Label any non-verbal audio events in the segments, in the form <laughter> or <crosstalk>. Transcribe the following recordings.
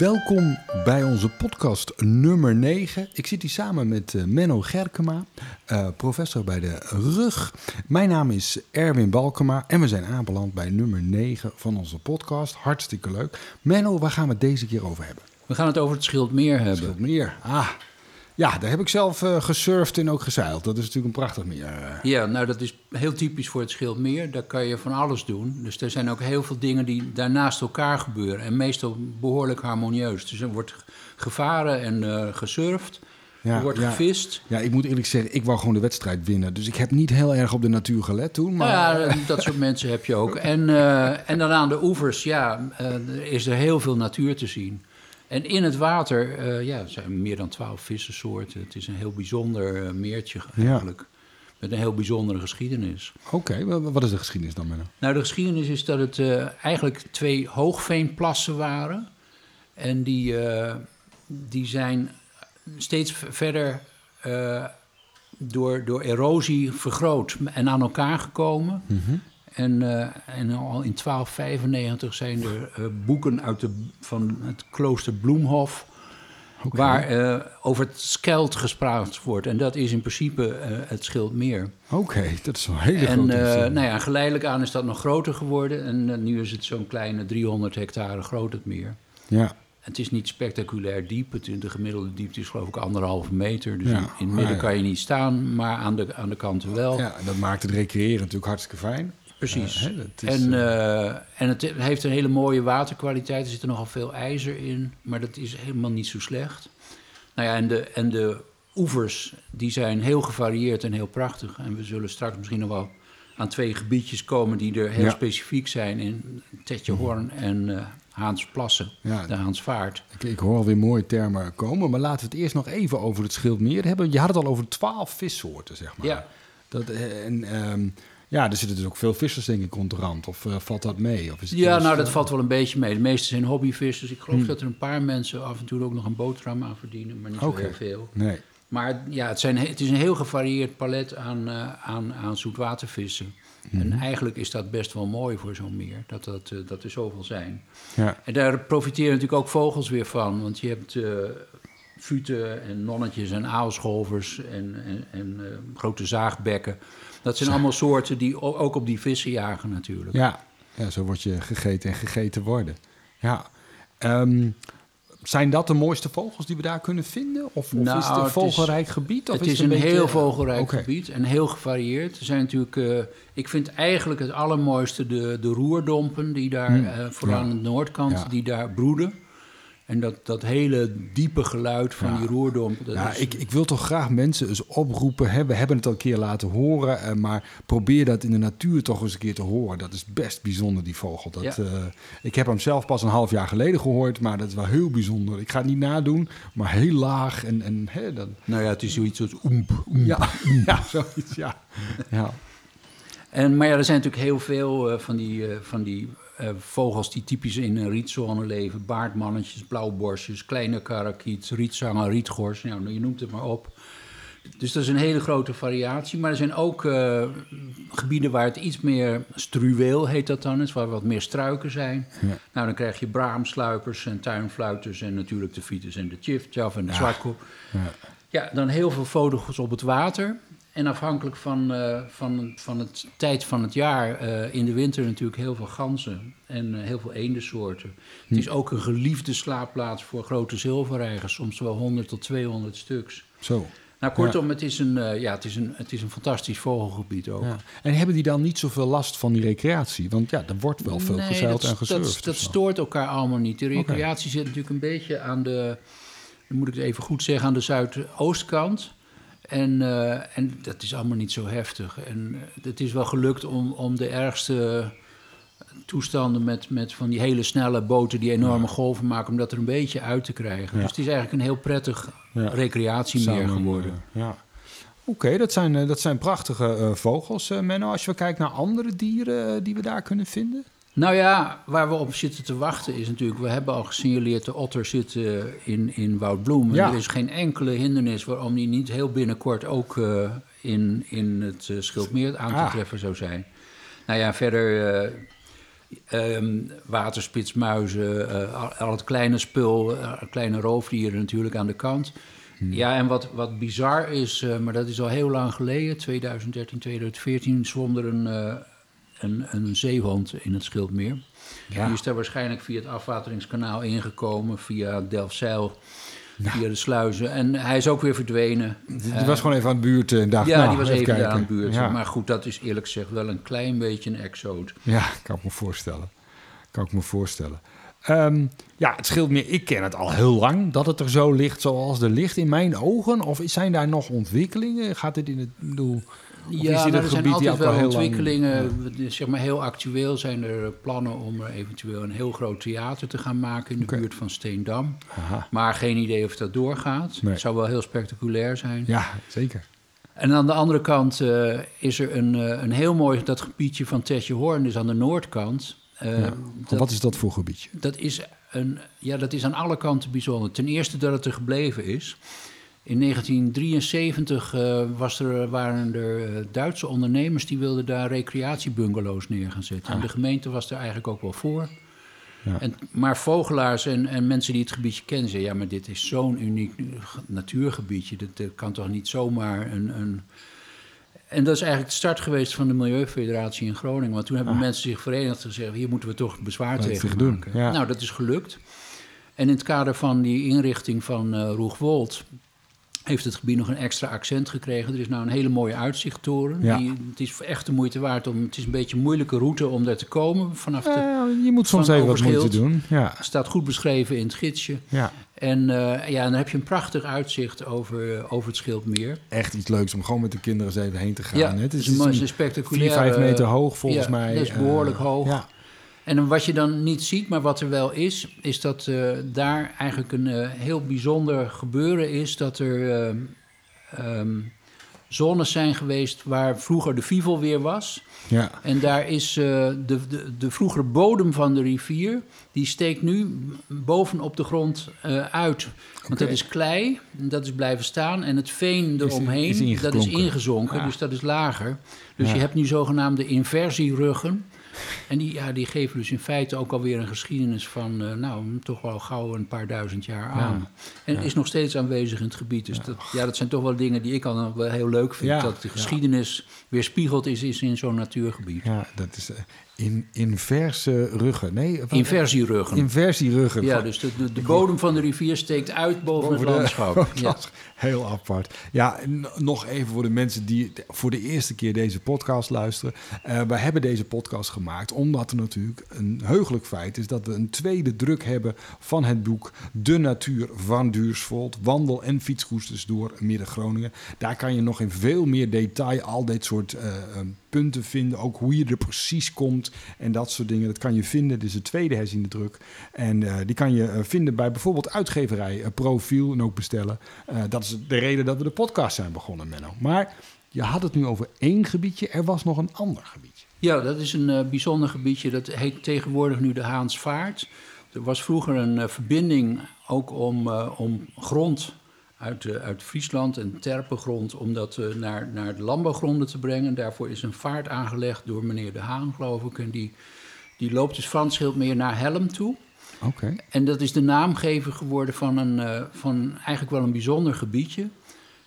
Welkom bij onze podcast nummer 9. Ik zit hier samen met uh, Menno Gerkema, uh, professor bij de RUG. Mijn naam is Erwin Balkema en we zijn aanbeland bij nummer 9 van onze podcast. Hartstikke leuk. Menno, waar gaan we het deze keer over hebben? We gaan het over het Schildmeer hebben. Schildmeer, ah. Ja, daar heb ik zelf uh, gesurfd en ook gezeild. Dat is natuurlijk een prachtig meer. Ja, nou dat is heel typisch voor het Schildmeer. Daar kan je van alles doen. Dus er zijn ook heel veel dingen die daarnaast elkaar gebeuren. En meestal behoorlijk harmonieus. Dus er wordt gevaren en uh, gesurfd. Ja, er wordt ja, gevist. Ja, ik moet eerlijk zeggen, ik wou gewoon de wedstrijd winnen. Dus ik heb niet heel erg op de natuur gelet toen. Maar... Nou ja, dat soort <laughs> mensen heb je ook. En, uh, en dan aan de oevers, ja, is er heel veel natuur te zien. En in het water uh, ja, zijn meer dan twaalf vissensoorten. Het is een heel bijzonder uh, meertje eigenlijk. Ja. Met een heel bijzondere geschiedenis. Oké, okay, wat is de geschiedenis dan, Menno? Nou, de geschiedenis is dat het uh, eigenlijk twee hoogveenplassen waren. En die, die zijn steeds verder door, door erosie vergroot en aan elkaar gekomen. Mm -hmm. En, uh, en al in 1295 zijn er uh, boeken uit de, van het klooster Bloemhof. Okay. Waar uh, over het skeld gesproken wordt. En dat is in principe het Schildmeer. Oké, okay, dat is een hele en, grote nou ja, geleidelijk aan is dat nog groter geworden. En nu is het zo'n kleine 300 hectare groot het meer. Ja. Het is niet spectaculair diep. Het, de gemiddelde diepte is geloof ik anderhalve meter. Dus ja, in, in het midden ja. kan je niet staan, maar aan de, aan de kanten wel. Ja, dat maakt het recreëren natuurlijk hartstikke fijn. Precies. Is, en, uh, en het heeft een hele mooie waterkwaliteit. Er zit er nogal veel ijzer in, maar dat is helemaal niet zo slecht. Nou ja, en de, en de oevers die zijn heel gevarieerd en heel prachtig. En we zullen straks misschien nog wel aan twee gebiedjes komen die er heel ja. specifiek zijn in Tetjehoorn en uh, Haansplassen, ja, de Haansvaart. Ik, ik, hoor alweer mooie termen komen, maar laten we het eerst nog even over het Schildmeer hebben. Je had het al over twaalf vissoorten, zeg maar. Ja. Dat, en, um, ja, er zitten dus ook veel vissers denk ik rond de rand. Of uh, valt dat mee? Of is het ja, nou dat uh, valt wel een beetje mee. De meeste zijn hobbyvissers. Ik geloof hm. dat er een paar mensen af en toe ook nog een boterham aan verdienen, maar niet okay. zo heel veel. Nee. Maar ja, het, zijn, het is een heel gevarieerd palet aan, uh, aan, aan zoetwatervissen. En eigenlijk is dat best wel mooi voor zo'n meer, dat, dat, dat er zoveel zijn. Ja. En daar profiteren natuurlijk ook vogels weer van, want je hebt futen en nonnetjes en aalscholvers en, en, en grote zaagbekken. Dat zijn allemaal soorten die ook op die vissen jagen natuurlijk. Ja, ja zo word je gegeten en gegeten worden. Ja. Um, zijn dat de mooiste vogels die we daar kunnen vinden? Of, of nou, is het een vogelrijk gebied? Of het is, is een, een heel vogelrijk okay. gebied en heel gevarieerd. Er zijn natuurlijk, uh, ik vind eigenlijk het allermooiste de, de roerdompen, die daar, hmm. uh, vooral ja. aan de noordkant, ja. die daar broeden. En dat, dat hele diepe geluid van Ja. die roerdomp. Dat Ja, is, ik, ik wil toch graag mensen eens oproepen. Hè? We hebben het al een keer laten horen, eh, maar probeer dat in de natuur toch eens een keer te horen. Dat is best bijzonder, die vogel. Dat, Ja. eh, ik heb hem zelf pas een half jaar geleden gehoord, maar dat is wel heel bijzonder. Ik ga het niet nadoen, maar heel laag. En, en, hè, dat, Nou ja, het is zoiets als oemp, oemp. ja, <laughs> ja, zoiets, ja. ja. En, maar ja, er zijn natuurlijk heel veel uh, van die, uh, van die uh, vogels die typisch in een rietzone leven. Baardmannetjes, blauwborstjes, kleine karakiet, rietzanger, rietgors. Nou, je noemt het maar op. Dus dat is een hele grote variatie. Maar er zijn ook gebieden waar het iets meer struweel heet dat dan is. Waar wat meer struiken zijn. Ja. Nou, dan krijg je braamsluipers en tuinfluiters. En natuurlijk de fiets en de tjiftjaf en de Ja. zwartkop. ja. Ja, dan heel veel vogels op het water. En afhankelijk van, uh, van, van het tijd van het jaar, uh, in de winter natuurlijk heel veel ganzen en uh, heel veel eendensoorten. Hm. Het is ook een geliefde slaapplaats voor grote zilverreigers, soms wel 100 tot 200 stuks. Zo. Nou, kortom, het, is een, ja, het, is een, het is een fantastisch vogelgebied ook. Ja. En hebben die dan niet zoveel last van die recreatie? Want ja, er wordt wel veel nee, gezeild en gesurfd. Dat, dat stoort elkaar allemaal niet. De recreatie okay. zit natuurlijk een beetje aan de, dan moet ik het even goed zeggen, aan de zuidoostkant. En, uh, en dat is allemaal niet zo heftig. En uh, het is wel gelukt om, om de ergste toestanden met, met van die hele snelle boten die enorme golven maken, om dat er een beetje uit te krijgen. Ja. Dus het is eigenlijk een heel prettig ja. recreatiemeer geworden. Ja. Oké, okay, dat, zijn, dat zijn prachtige uh, vogels, Menno. Als je kijkt naar andere dieren die we daar kunnen vinden. Nou ja, waar we op zitten te wachten is natuurlijk... we hebben al gesignaleerd, de otter zit uh, in, in Woudbloem. Ja. Er is geen enkele hindernis waarom die niet heel binnenkort... ook uh, in, in het uh, Schildmeer aan te ah. treffen zou zijn. Nou ja, verder Ehm, waterspitsmuizen, eh, al, het kleine spul, eh, kleine roofdieren natuurlijk aan de kant. Ja, en wat, wat bizar is, eh, maar dat is al heel lang geleden, 2013, 2014, zwom er een, eh, een, een zeehond in het Schildmeer. Ja. Die is daar waarschijnlijk via het afwateringskanaal ingekomen, via Delfzijl, via de sluizen. En hij is ook weer verdwenen. Die was gewoon even aan de buurt en dacht, Ja, nou, die was even kijken. daar aan de buurt. Ja. Maar goed, dat is eerlijk gezegd wel een klein beetje een exoot. Ja, kan ik me voorstellen. Kan ik me voorstellen. Ehm, ja, het scheelt meer. Ik ken het al heel lang dat het er zo ligt zoals er ligt in mijn ogen. Of zijn daar nog ontwikkelingen? Gaat het in het ik bedoel? Of is Ja, nou, er zijn altijd wel lang- ontwikkelingen. Zeg maar heel actueel zijn er plannen om er eventueel een heel groot theater te gaan maken in de buurt van Steendam. Aha. Maar geen idee of dat doorgaat. Nee. Het zou wel heel spectaculair zijn. Ja, zeker. En aan de andere kant eh, is er een, eh, een heel mooi, dat gebiedje van Tetje Hoorn, dus aan de noordkant. Eh, Ja. dat, Wat is dat voor gebiedje? dat, is een, ja, dat is aan alle kanten bijzonder. Ten eerste dat het er gebleven is. In 1973 eh, was er, waren er eh, Duitse ondernemers die wilden daar recreatiebungalows neer gaan zetten. En de gemeente was er eigenlijk ook wel voor. Ja. En, maar vogelaars en, en mensen die het gebiedje kennen zeggen... ja, maar dit is zo'n uniek natuurgebiedje. Dat, dat kan toch niet zomaar een, een... En dat is eigenlijk de start geweest van de Milieufederatie in Groningen. Want toen hebben mensen zich verenigd en gezegd... hier moeten we toch bezwaar tegen doen, maken. ja. Nou, dat is gelukt. En in het kader van die inrichting van eh Roegwold... heeft het gebied nog een extra accent gekregen. Er is nou een hele mooie uitzichttoren. Ja. Die, het is echt de moeite waard om... Het is een beetje een moeilijke route om daar te komen vanaf de... Eh, je moet soms even wat moeite doen. Ja, Het staat goed beschreven in het gidsje. ja. En eh, ja, dan heb je een prachtig uitzicht over, eh, over het Schildmeer. Echt iets leuks om gewoon met de kinderen eens even heen te gaan. Ja, hè. het is een, het is een spectaculair... 4, 5 meter hoog volgens ja, mij. dat is Eh, behoorlijk hoog. Ja, En wat je dan niet ziet, maar wat er wel is... is dat eh, daar eigenlijk een eh, heel bijzonder gebeuren is... dat er ehm, ehm, zones zijn geweest waar vroeger de Fivel weer was... ja. En daar is eh, de, de, de vroegere bodem van de rivier, die steekt nu bovenop de grond eh, uit. Want dat is klei, en dat is blijven staan. En het veen eromheen, is dat is ingezonken, Ja. dus dat is lager. Dus Ja. je hebt nu zogenaamde inversieruggen. En die, ja, die geven dus in feite ook alweer een geschiedenis van, eh, nou, toch wel gauw een paar duizend jaar aan. En is nog steeds aanwezig in het gebied. Dus dat, ja, dat zijn toch wel dingen die ik al wel heel leuk vind. Dat de geschiedenis weerspiegeld is, is in zo'n natuurgebied. ja, dat is eh, in, inverse ruggen. Nee, Inversieruggen. Inversieruggen. ja, dus de, de, de bodem van de rivier steekt uit boven, Boven het landschap. ja. Heel apart. Ja, nog even voor de mensen die voor de eerste keer deze podcast luisteren. Eh wij hebben deze podcast gemaakt omdat er natuurlijk een heugelijk feit is dat we een tweede druk hebben van het boek De Natuur van Duursvold. Wandel- en fietsroutes door Midden-Groningen. Daar kan je nog in veel meer detail al dit soort eh, eh, punten vinden. Ook hoe je er precies komt en dat soort dingen. Dat kan je vinden. Dit is de tweede herziende druk. En eh, die kan je eh, vinden bij bijvoorbeeld uitgeverij eh, Profiel en ook bestellen. Dat is de reden dat we de podcast zijn begonnen, Menno. Maar je had het nu over één gebiedje. Er was nog een ander gebiedje. Ja, dat is een bijzonder gebiedje. Dat heet tegenwoordig nu de Haansvaart. Er was vroeger een verbinding ook om, om grond uit, eh, uit Friesland en terpengrond... om dat eh, naar, naar de landbouwgronden te brengen. Daarvoor is een vaart aangelegd door meneer De Haan, geloof ik. En die, die loopt dus van Schildmeer naar Helm toe. Oké. En dat is de naamgever geworden van, een, eh, van eigenlijk wel een bijzonder gebiedje.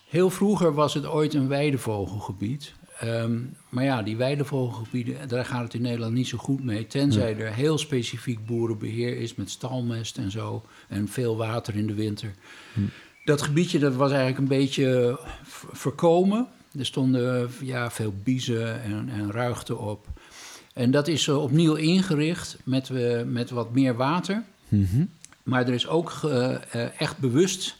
Heel vroeger was het ooit een weidevogelgebied. Ehm, maar ja, die weidevogelgebieden, daar gaat het in Nederland niet zo goed mee. Tenzij er heel specifiek boerenbeheer is met stalmest en zo. En veel water in de winter. Dat gebiedje dat was eigenlijk een beetje v- voorkomen. Er stonden ja, veel biezen en, en ruigte op. En dat is eh, opnieuw ingericht met, eh, met wat meer water. Maar er is ook eh, echt bewust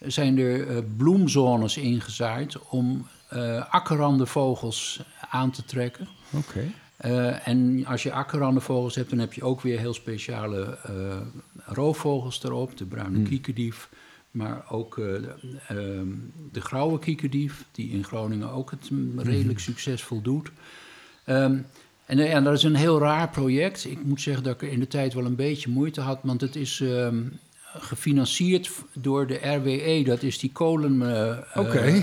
zijn er eh, bloemzones ingezaaid om eh akkerrande vogels aan te trekken. Oké. Eh, en als je akkerrande vogels hebt, dan heb je ook weer heel speciale eh, roofvogels erop. De bruine kiekendief, maar ook eh, de, ehm, de grauwe kiekendief, die in Groningen ook het redelijk succesvol doet. Ehm, en, eh, ja, dat is een heel raar project. Ik moet zeggen dat ik er in de tijd wel een beetje moeite had, want het is ehm, gefinancierd door de RWE. Dat is die kolen... eh, Oké. <laughs>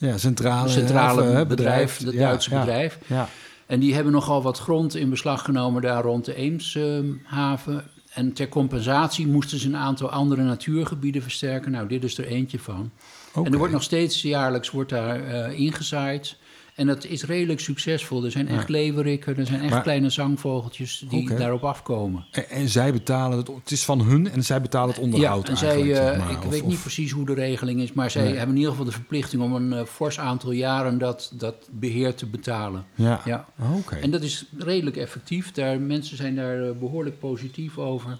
Ja, centrale, centrale bedrijf, dat Ja, Duitse ja, bedrijf. Ja. En die hebben nogal wat grond in beslag genomen daar rond de Eemshaven. En ter compensatie moesten ze een aantal andere natuurgebieden versterken. Nou, dit is er eentje van. En er wordt nog steeds jaarlijks wordt daar uh, ingezaaid. En dat is redelijk succesvol. Er zijn echt ja. leeuwerikken, er zijn echt kleine zangvogeltjes die daarop afkomen. En, en, zij betalen het, het is van hun en zij betalen het onderhoud. Ja, en zij, uh, ik weet niet precies hoe de regeling is, maar zij hebben in ieder geval de verplichting om een uh, fors aantal jaren dat, dat beheer te betalen. Ja, ja. oké. En dat is redelijk effectief. Daar, mensen zijn daar uh, behoorlijk positief over.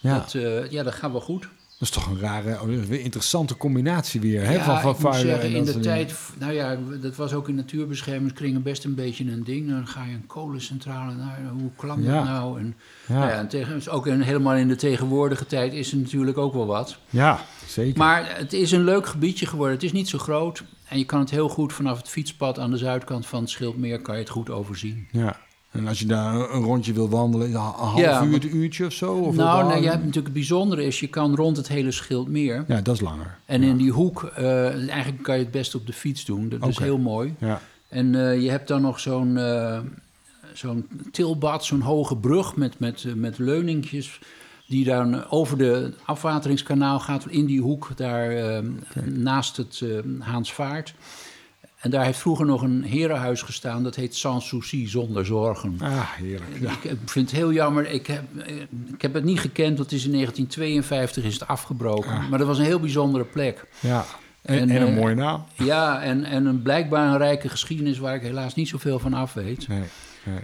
Ja. Dat, ja, dat gaat wel goed. Dat is toch een rare, oh, interessante combinatie weer. Hè? Ja, van, van ik moet zeggen, in de tijd... Nou ja, dat was ook in natuurbeschermingskringen best een beetje een ding. Dan ga je een kolencentrale naar, hoe ja. dat nou? En, ja. Nou ja, en tegen, ook in, helemaal in de tegenwoordige tijd is er natuurlijk ook wel wat. Ja, zeker. Maar het is een leuk gebiedje geworden. Het is niet zo groot. En je kan het heel goed vanaf het fietspad aan de zuidkant van het Schildmeer... kan je het goed overzien. Ja, en als je daar een rondje wil wandelen, een half Ja, uur, een uurtje of zo? Of nou, nee, je hebt natuurlijk het bijzondere is, je kan rond het hele Schildmeer... Ja, dat is langer. En in die hoek, eh, eigenlijk kan je het best op de fiets doen. Dat is heel mooi. Ja, En eh, je hebt dan nog zo'n eh, zo'n tilbad, zo'n hoge brug met, met, met leuningjes... die dan over de afwateringskanaal gaat in die hoek daar naast het Haansvaart. En daar heeft vroeger nog een herenhuis gestaan, dat heet Sans Souci, zonder zorgen. ah, heerlijk. Ja. Ik vind het heel jammer. Ik heb, ik heb het niet gekend, want het is in 1952 is het afgebroken. Maar dat was een heel bijzondere plek. ja. En, En, en een eh, mooie naam. Ja, en, en een blijkbaar een rijke geschiedenis waar ik helaas niet zoveel van af weet. Nee, nee.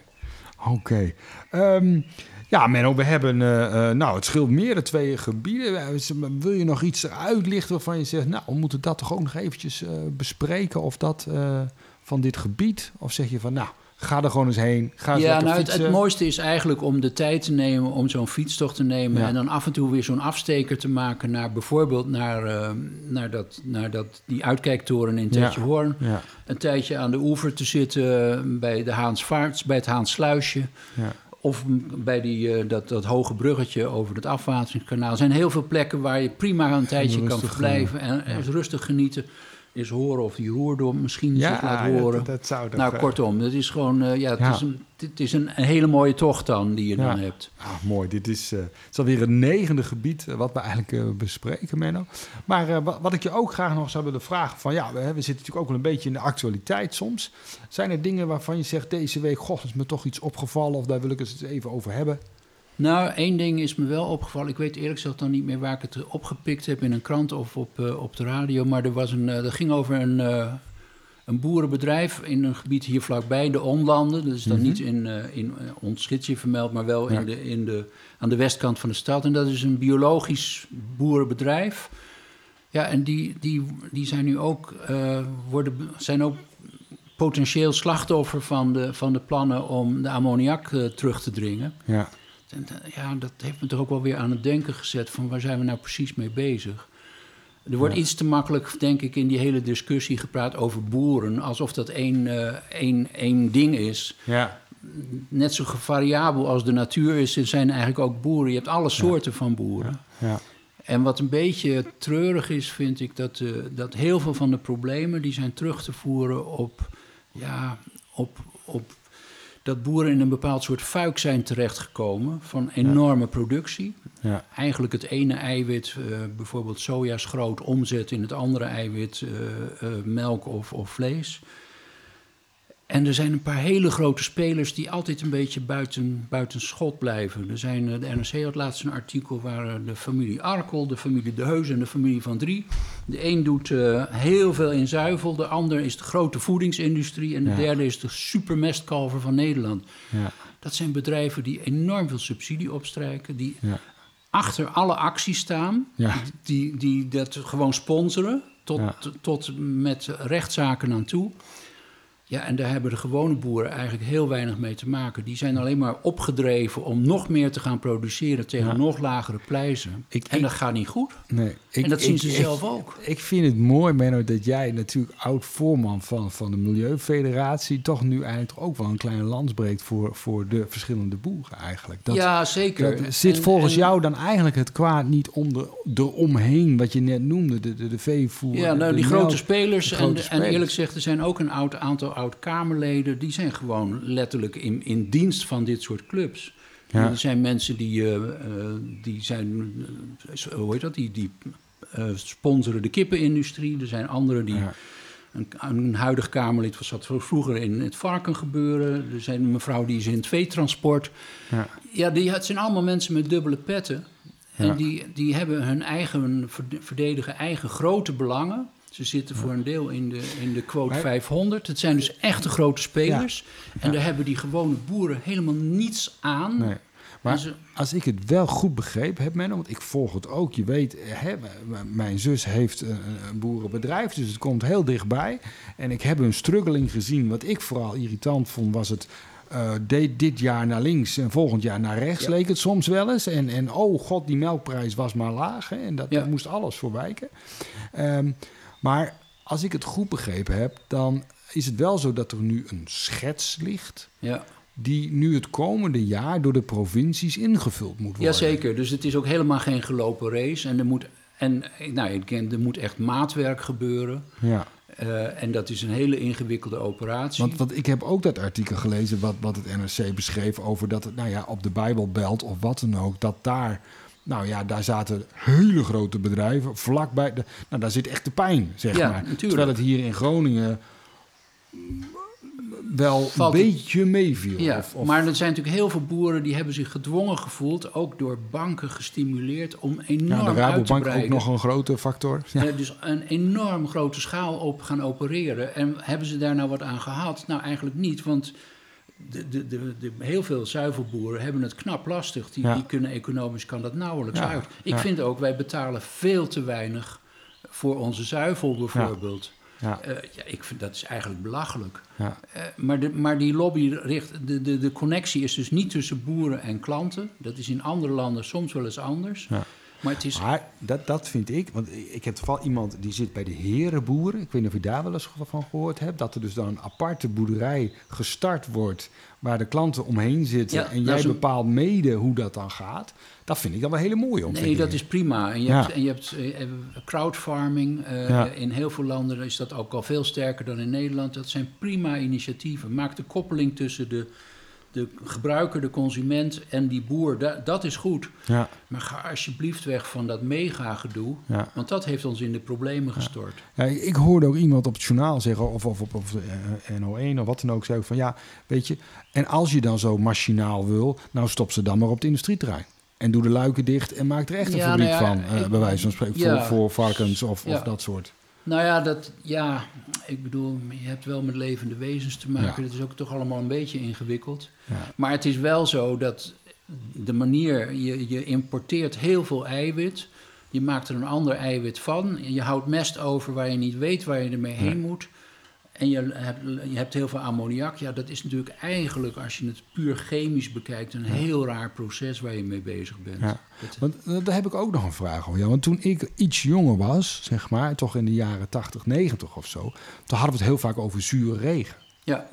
Oké. Ehm, ja, Menno, we hebben eh, eh, nou, het scheelt meer twee gebieden. Eh, Wil je nog iets uitlichten waarvan je zegt... nou, we moeten dat toch ook nog eventjes bespreken... of dat van dit gebied? Of zeg je van, nou, ga er gewoon eens heen. Ga eens Ja, nou, het, mooiste is eigenlijk om de tijd te nemen om zo'n fietstocht te nemen. Ja. En dan af en toe weer zo'n afsteker te maken naar bijvoorbeeld naar, eh, naar, dat, naar dat, die uitkijktoren in. Tetjehoorn. Ja, Een tijdje aan de oever te zitten bij, de Haansvaarts, bij het Haansluisje. ja. Of bij die, eh, dat, dat hoge bruggetje over het afwateringskanaal. Er zijn heel veel plekken waar je prima een tijdje kan rustig, verblijven. En rustig genieten. Eens horen of die roerdom misschien ja zich laat dat- horen. Dat, dat zou nou, eh, kortom, het is gewoon... eh, ja, het Ja. is, een, het is een, een hele mooie tocht dan die je Ja. dan hebt. Ah, mooi, dit is, eh, het is alweer het negende gebied wat we eigenlijk bespreken, Menno. Maar wat, ik je ook graag nog zou willen vragen, van ja, we, we zitten natuurlijk ook wel een beetje in de actualiteit soms. Zijn er dingen waarvan je zegt deze week, goh, is me toch iets opgevallen of daar wil ik het eens even over hebben? Nou, één ding is me wel opgevallen. Ik weet eerlijk gezegd dan niet meer waar ik het opgepikt heb... in een krant of op, eh, op de radio. Maar er, was een, eh, dat ging over een, eh, een boerenbedrijf in een gebied hier vlakbij, de Onlanden. Dat is dan Mhm. niet in, in ons gidsje vermeld, maar wel Ja. in de, in de, aan de westkant van de stad. En dat is een biologisch boerenbedrijf. Ja, en die, die, die zijn nu ook, worden, zijn ook potentieel slachtoffer van de, van de plannen om de ammoniak terug te dringen. Ja, En, eh, ja, dat heeft me toch ook wel weer aan het denken gezet van waar zijn we nou precies mee bezig. Er wordt Ja. iets te makkelijk, denk ik, in die hele discussie gepraat over boeren, alsof dat één, eh, één, één ding is. ja, Net zo variabel als de natuur is, zijn eigenlijk ook boeren. Je hebt alle soorten van boeren. ja, En wat een beetje treurig is, vind ik, dat, eh, dat heel veel van de problemen die zijn terug te voeren op, ja, op, op dat boeren in een bepaald soort fuik zijn terechtgekomen van enorme productie. ja, Eigenlijk het ene eiwit, eh, bijvoorbeeld sojaschroot, omzet in het andere eiwit, eh, eh, melk of, of vlees. En er zijn een paar hele grote spelers die altijd een beetje buiten, buiten schot blijven. Er zijn, eh, de NRC had laatst een artikel waar eh, de familie Arkel, de familie De Heus en de familie Van Drie. De een doet eh, heel veel in zuivel, de ander is de grote voedingsindustrie en de Ja. derde is de supermestkalver van Nederland. ja, Dat zijn bedrijven die enorm veel subsidie opstrijken, die ja, achter alle acties staan, die, die dat gewoon sponsoren, tot, tot met rechtszaken aan toe. Ja, en daar hebben de gewone boeren eigenlijk heel weinig mee te maken. Die zijn alleen maar opgedreven om nog meer te gaan produceren tegen Ja. nog lagere prijzen. Ik- en ik- dat gaat niet goed. nee. Ik, en dat zien ze zelf ook. Ik vind het mooi, Menno, dat jij natuurlijk oud-voorman van, van de Milieufederatie... toch nu eigenlijk ook wel een kleine lans breekt voor, voor de verschillende boeren eigenlijk. Dat, ja, zeker. dat zit En- volgens en- jou dan eigenlijk het kwaad niet onder, eromheen, wat je net noemde, de, de, de veevoer. Ja, nou, die melk, grote spelers. en, en eerlijk gezegd, er zijn ook een oud aantal oud-Kamerleden, die zijn gewoon letterlijk in, in dienst van dit soort clubs. Ja. Er zijn mensen die, eh, die zijn, eh, hoe heet dat, die, die sponsoren de kippenindustrie. Er zijn anderen die... Ja. Een, een huidig Kamerlid was zat vroeger in het varkengebeuren. Er zijn een mevrouw die is in het veetransport. Ja. Ja, die, het zijn allemaal mensen met dubbele petten. Ja. En die, die hebben hun eigen, verde- verdedigen eigen grote belangen. Ze zitten voor een deel in de, in de quote Maar- 500. Het zijn dus echte grote spelers. En daar hebben die gewone boeren helemaal niets aan. Nee. Maar En ze- als ik het wel goed begrepen heb, Menno, want ik volg het ook. Je weet, hè, m- m- mijn zus heeft een, een boerenbedrijf, dus het komt heel dichtbij. En ik heb een struggeling gezien. Wat ik vooral irritant vond, was het... eh, deed dit jaar naar links en volgend jaar naar rechts, Ja. leek het soms wel eens. En, en oh god, die melkprijs was maar laag. Hè, en dat, daar moest alles voor wijken. Ehm, maar als ik het goed begrepen heb, dan is het wel zo dat er nu een schets ligt Ja. die nu het komende jaar door de provincies ingevuld moet worden. Jazeker, dus het is ook helemaal geen gelopen race. En er moet, en, nou, er moet echt maatwerk gebeuren. Ja, Eh, en dat is een hele ingewikkelde operatie. want, want ik heb ook dat artikel gelezen wat, wat het NRC beschreef over dat het, nou ja, op de Bijbelbelt of wat dan ook, dat daar, nou ja, daar zaten hele grote bedrijven vlakbij. De, nou, daar zit echt de pijn, zeg Ja, maar. natuurlijk. Terwijl het hier in Groningen wel Valt een beetje meeviel. Ja, Of, of- maar er zijn natuurlijk heel veel boeren die hebben zich gedwongen gevoeld, ook door banken gestimuleerd, om enorm ja, de Rabobank ook nog een grote factor. Ja. Dus een enorm grote schaal op gaan opereren. En hebben ze daar nou wat aan gehad? Nou, eigenlijk niet, want de, de, de, de, heel veel zuivelboeren hebben het knap lastig. Die, Ja. die kunnen economisch, kan dat nauwelijks Ja, uit. Ik ja. vind ook, wij betalen veel te weinig voor onze zuivel bijvoorbeeld. Ja, Eh, ja, ik vind dat is eigenlijk belachelijk. ja. Eh, maar, de, maar die lobby richt. De, de, de connectie is dus niet tussen boeren en klanten. Dat is in andere landen soms wel eens anders. Maar het is. Maar dat, dat vind ik, want ik heb toevallig iemand die zit bij de herenboeren. Ik weet niet of je daar wel eens van gehoord hebt. Dat er dus dan een aparte boerderij gestart wordt waar de klanten omheen zitten. Ja, en jij een- bepaalt mede hoe dat dan gaat. Dat vind ik dan wel hele mooie Nee, ontwikkeling. dat is prima. En je Ja. hebt, en je hebt eh, crowdfarming. eh, Ja. In heel veel landen is dat ook al veel sterker dan in Nederland. Dat zijn prima initiatieven. Maak de koppeling tussen de, de gebruiker, de consument en die boer. Da- dat is goed. Ja, Maar ga alsjeblieft weg van dat mega-gedoe. ja. Want dat heeft ons in de problemen gestort. Ja, ik hoorde ook iemand op het journaal zeggen, of, of op of, eh, NO1 of wat dan ook, zei van ja, weet je, en als je dan zo machinaal wil, nou stop ze dan maar op het industrieterrein. En doe de luiken dicht en maak er echt een fabriek nou van, ik- bij wijze van spreken, voor, voor varkens of, of dat soort. Nou ja, dat, ja, ik bedoel, je hebt wel met levende wezens te maken. Ja. Dat is ook toch allemaal een beetje ingewikkeld. Ja. Maar het is wel zo dat de manier, je, je importeert heel veel eiwit. Je maakt er een ander eiwit van. Je houdt mest over waar je niet weet waar je ermee heen moet. En je hebt, je hebt heel veel ammoniak. Ja, dat is natuurlijk eigenlijk, als je het puur chemisch bekijkt, een heel raar proces waar je mee bezig bent. Ja. Want eh, daar heb ik ook nog een vraag over. Ja, want toen ik iets jonger was, zeg maar, toch in de jaren 80, 90 of zo, toen hadden we het heel vaak over zure regen. ja,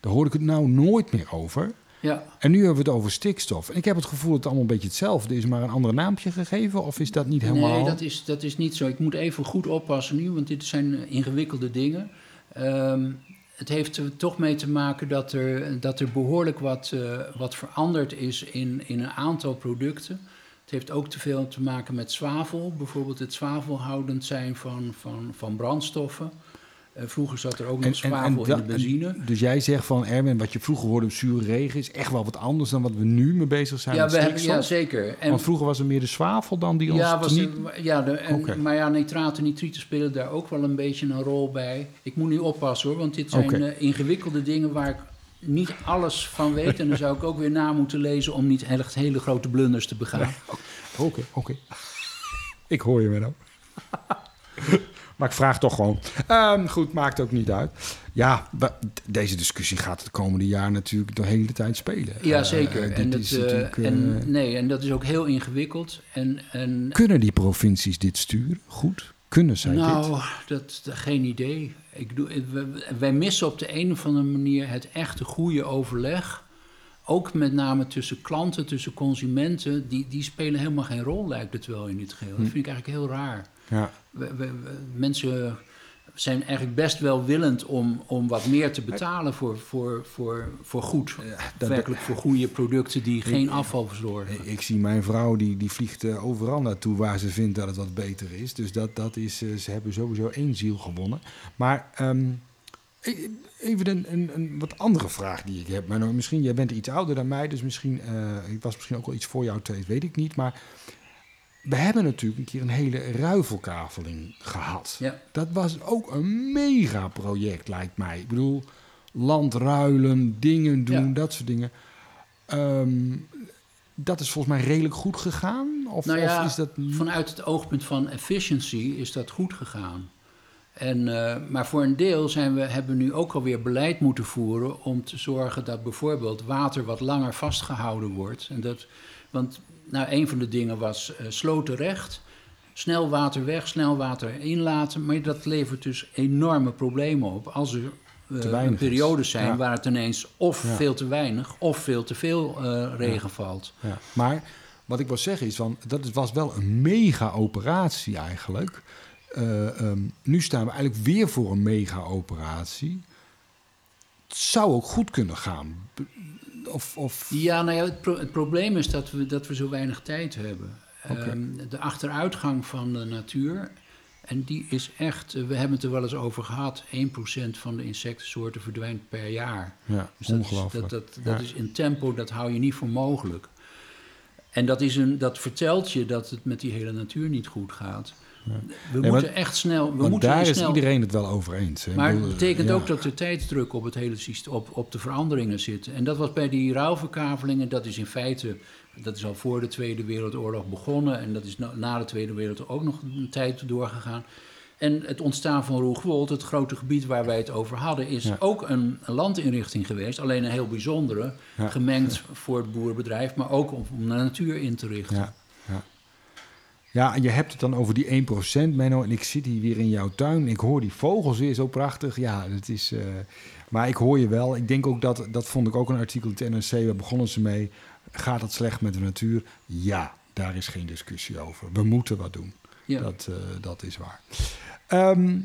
Daar hoorde ik het nou nooit meer over. ja. En nu hebben we het over stikstof. En ik heb het gevoel dat het allemaal een beetje hetzelfde is, maar een ander naampje gegeven. Of is dat niet helemaal... Nee, dat is, dat is niet zo. Ik moet even goed oppassen nu, want dit zijn eh, ingewikkelde dingen. Ehm, het heeft er toch mee te maken dat er, dat er behoorlijk wat, eh, wat veranderd is in, in een aantal producten. Het heeft ook te veel te maken met zwavel. Bijvoorbeeld het zwavelhoudend zijn van, van, van brandstoffen. Eh, vroeger zat er ook nog zwavel in de benzine. Dus jij zegt van, Erwin, wat je vroeger hoorde zure regen... is echt wel wat anders dan wat we nu mee bezig zijn Ja, met we hebben, stikstof? ja, zeker. En, Want vroeger was er meer de zwavel dan die ons Ja, was niet... er- ja de, en, maar ja, nitraten, nitrieten spelen daar ook wel een beetje een rol bij. Ik moet nu oppassen hoor, want dit zijn eh, ingewikkelde dingen waar ik niet alles van weet. En dan zou ik ook weer na moeten lezen om niet echt hele grote blunders te begaan. Oké, oké. ik hoor je, Menno. <laughs> maar ik vraag toch gewoon. Ehm, goed, maakt ook niet uit. Ja, deze discussie gaat het komende jaar natuurlijk de hele tijd spelen. Ja, Eh, zeker. en, dat, eh, natuurlijk, eh, en, nee, en dat is ook heel ingewikkeld. En, en Kunnen die provincies dit sturen? Goed. Kunnen zij dit? nou, dat, dat- geen idee. Ik we- wij missen op de een of andere manier het echte goede overleg. Ook met name tussen klanten, tussen consumenten. Die, die spelen helemaal geen rol, lijkt het wel in dit geheel. Dat vind ik eigenlijk heel raar. Ja. We, we- we- mensen zijn eigenlijk best wel willend om, om wat meer te betalen voor, voor, voor, voor goed. dat- Werkelijk voor goede producten die geen afval verzorgen. Ik zie mijn vrouw, die, die vliegt eh, overal naartoe waar ze vindt dat het wat beter is. Dus dat, dat is, eh, ze hebben sowieso één ziel gewonnen. Maar ehm, even een, een, een wat andere vraag die ik heb. Maar nou, misschien, jij bent iets ouder dan mij, dus misschien, eh, ik was misschien ook wel iets voor jou tijd, weet ik niet. Maar we hebben natuurlijk een keer een hele ruivelkaveling gehad. Ja. Dat was ook een mega project, lijkt mij. Ik bedoel, land ruilen, dingen doen, Ja. dat soort dingen. Ehm, dat is volgens mij redelijk goed gegaan? Of, Nou ja, of is dat... Vanuit het oogpunt van efficiency is dat goed gegaan. En, eh, maar voor een deel zijn we, hebben we nu ook alweer beleid moeten voeren om te zorgen dat bijvoorbeeld water wat langer vastgehouden wordt. En dat, want nou, een van de dingen was eh slotenrecht. Snel water weg, snel water inlaten. Maar dat levert dus enorme problemen op. Als er eh, periodes zijn Ja. waar het ineens of Ja. veel te weinig of veel te veel regen valt. Ja. Maar wat ik wil zeggen is, van, dat was wel een mega operatie eigenlijk. Eh, ehm, nu staan we eigenlijk weer voor een mega operatie. Het zou ook goed kunnen gaan. Of, of Ja, nou ja, het, pro- het probleem is dat we, dat we zo weinig tijd hebben. Ehm, de achteruitgang van de natuur, en die is echt, eh, we hebben het er wel eens over gehad, 1% van de insectensoorten verdwijnt per jaar. ja, Dus dat, is, ongelooflijk. dat, dat, dat Ja. is in tempo, dat hou je niet voor mogelijk. En dat, is een, dat vertelt je dat het met die hele natuur niet goed gaat. We Nee, moeten maar- echt snel... We moeten daar is snel, iedereen het wel over eens. hè. Maar het betekent ja. ook dat er tijdsdruk op het hele systeem, op, op de veranderingen zit. En dat was bij die rouwverkavelingen, dat is in feite, dat is al voor de Tweede Wereldoorlog begonnen. En dat is na, na de Tweede Wereldoorlog ook nog een tijd doorgegaan. En het ontstaan van Roegwold, het grote gebied waar wij het over hadden, is Ja. ook een, een landinrichting geweest. Alleen een heel bijzondere, Ja. gemengd voor het boerenbedrijf, maar ook om, om de natuur in te richten. Ja, ja. je hebt het dan over die 1%, Menno. En ik zit hier weer in jouw tuin. Ik hoor die vogels weer zo prachtig. Ja, het is... eh, maar ik hoor je wel. Ik denk ook dat... Dat vond ik ook een artikel in het NRC. Waar begonnen ze mee? Gaat het slecht met de natuur? Ja, daar is geen discussie over. We moeten wat doen. Ja. Dat, eh, dat is waar. Ehm,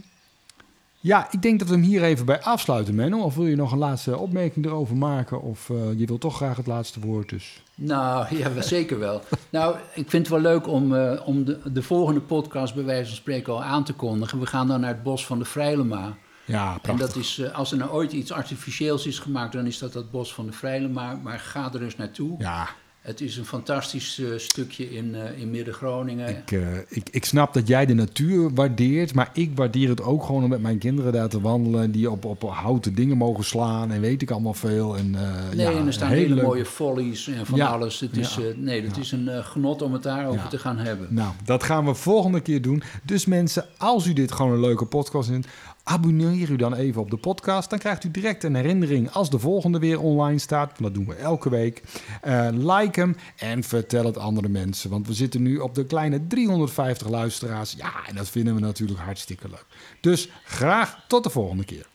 ja, ik denk dat we hem hier even bij afsluiten, Menno. Of wil je nog een laatste opmerking erover maken? Of eh, je wil toch graag het laatste woord, dus... Nou, <laughs> ja, zeker wel. Nou, ik vind het wel leuk om, eh, om de, de volgende podcast bij wijze van spreken al aan te kondigen. We gaan dan naar het bos van de Vrijlema. Ja, En prachtig. dat is, eh, als er nou ooit iets artificieels is gemaakt, dan is dat het bos van de Vrijlema. Maar ga er eens naartoe. Ja, Het is een fantastisch eh, stukje in, eh, in Midden-Groningen. Ik, eh, ik, ik snap dat jij de natuur waardeert, maar ik waardeer het ook gewoon om met mijn kinderen daar te wandelen, die op, op houten dingen mogen slaan en weet ik allemaal veel. En, Nee, ja, en er staan hele mooie follies en van Ja, alles. Het is, ja, nee, het is een genot om het daarover te gaan hebben. Nou, dat gaan we volgende keer doen. Dus mensen, als u dit gewoon een leuke podcast vindt, abonneer u dan even op de podcast. Dan krijgt u direct een herinnering als de volgende weer online staat. Dat doen we elke week. Eh, like hem en vertel het andere mensen. Want we zitten nu op de kleine 350 luisteraars. Ja, en dat vinden we natuurlijk hartstikke leuk. Dus graag tot de volgende keer.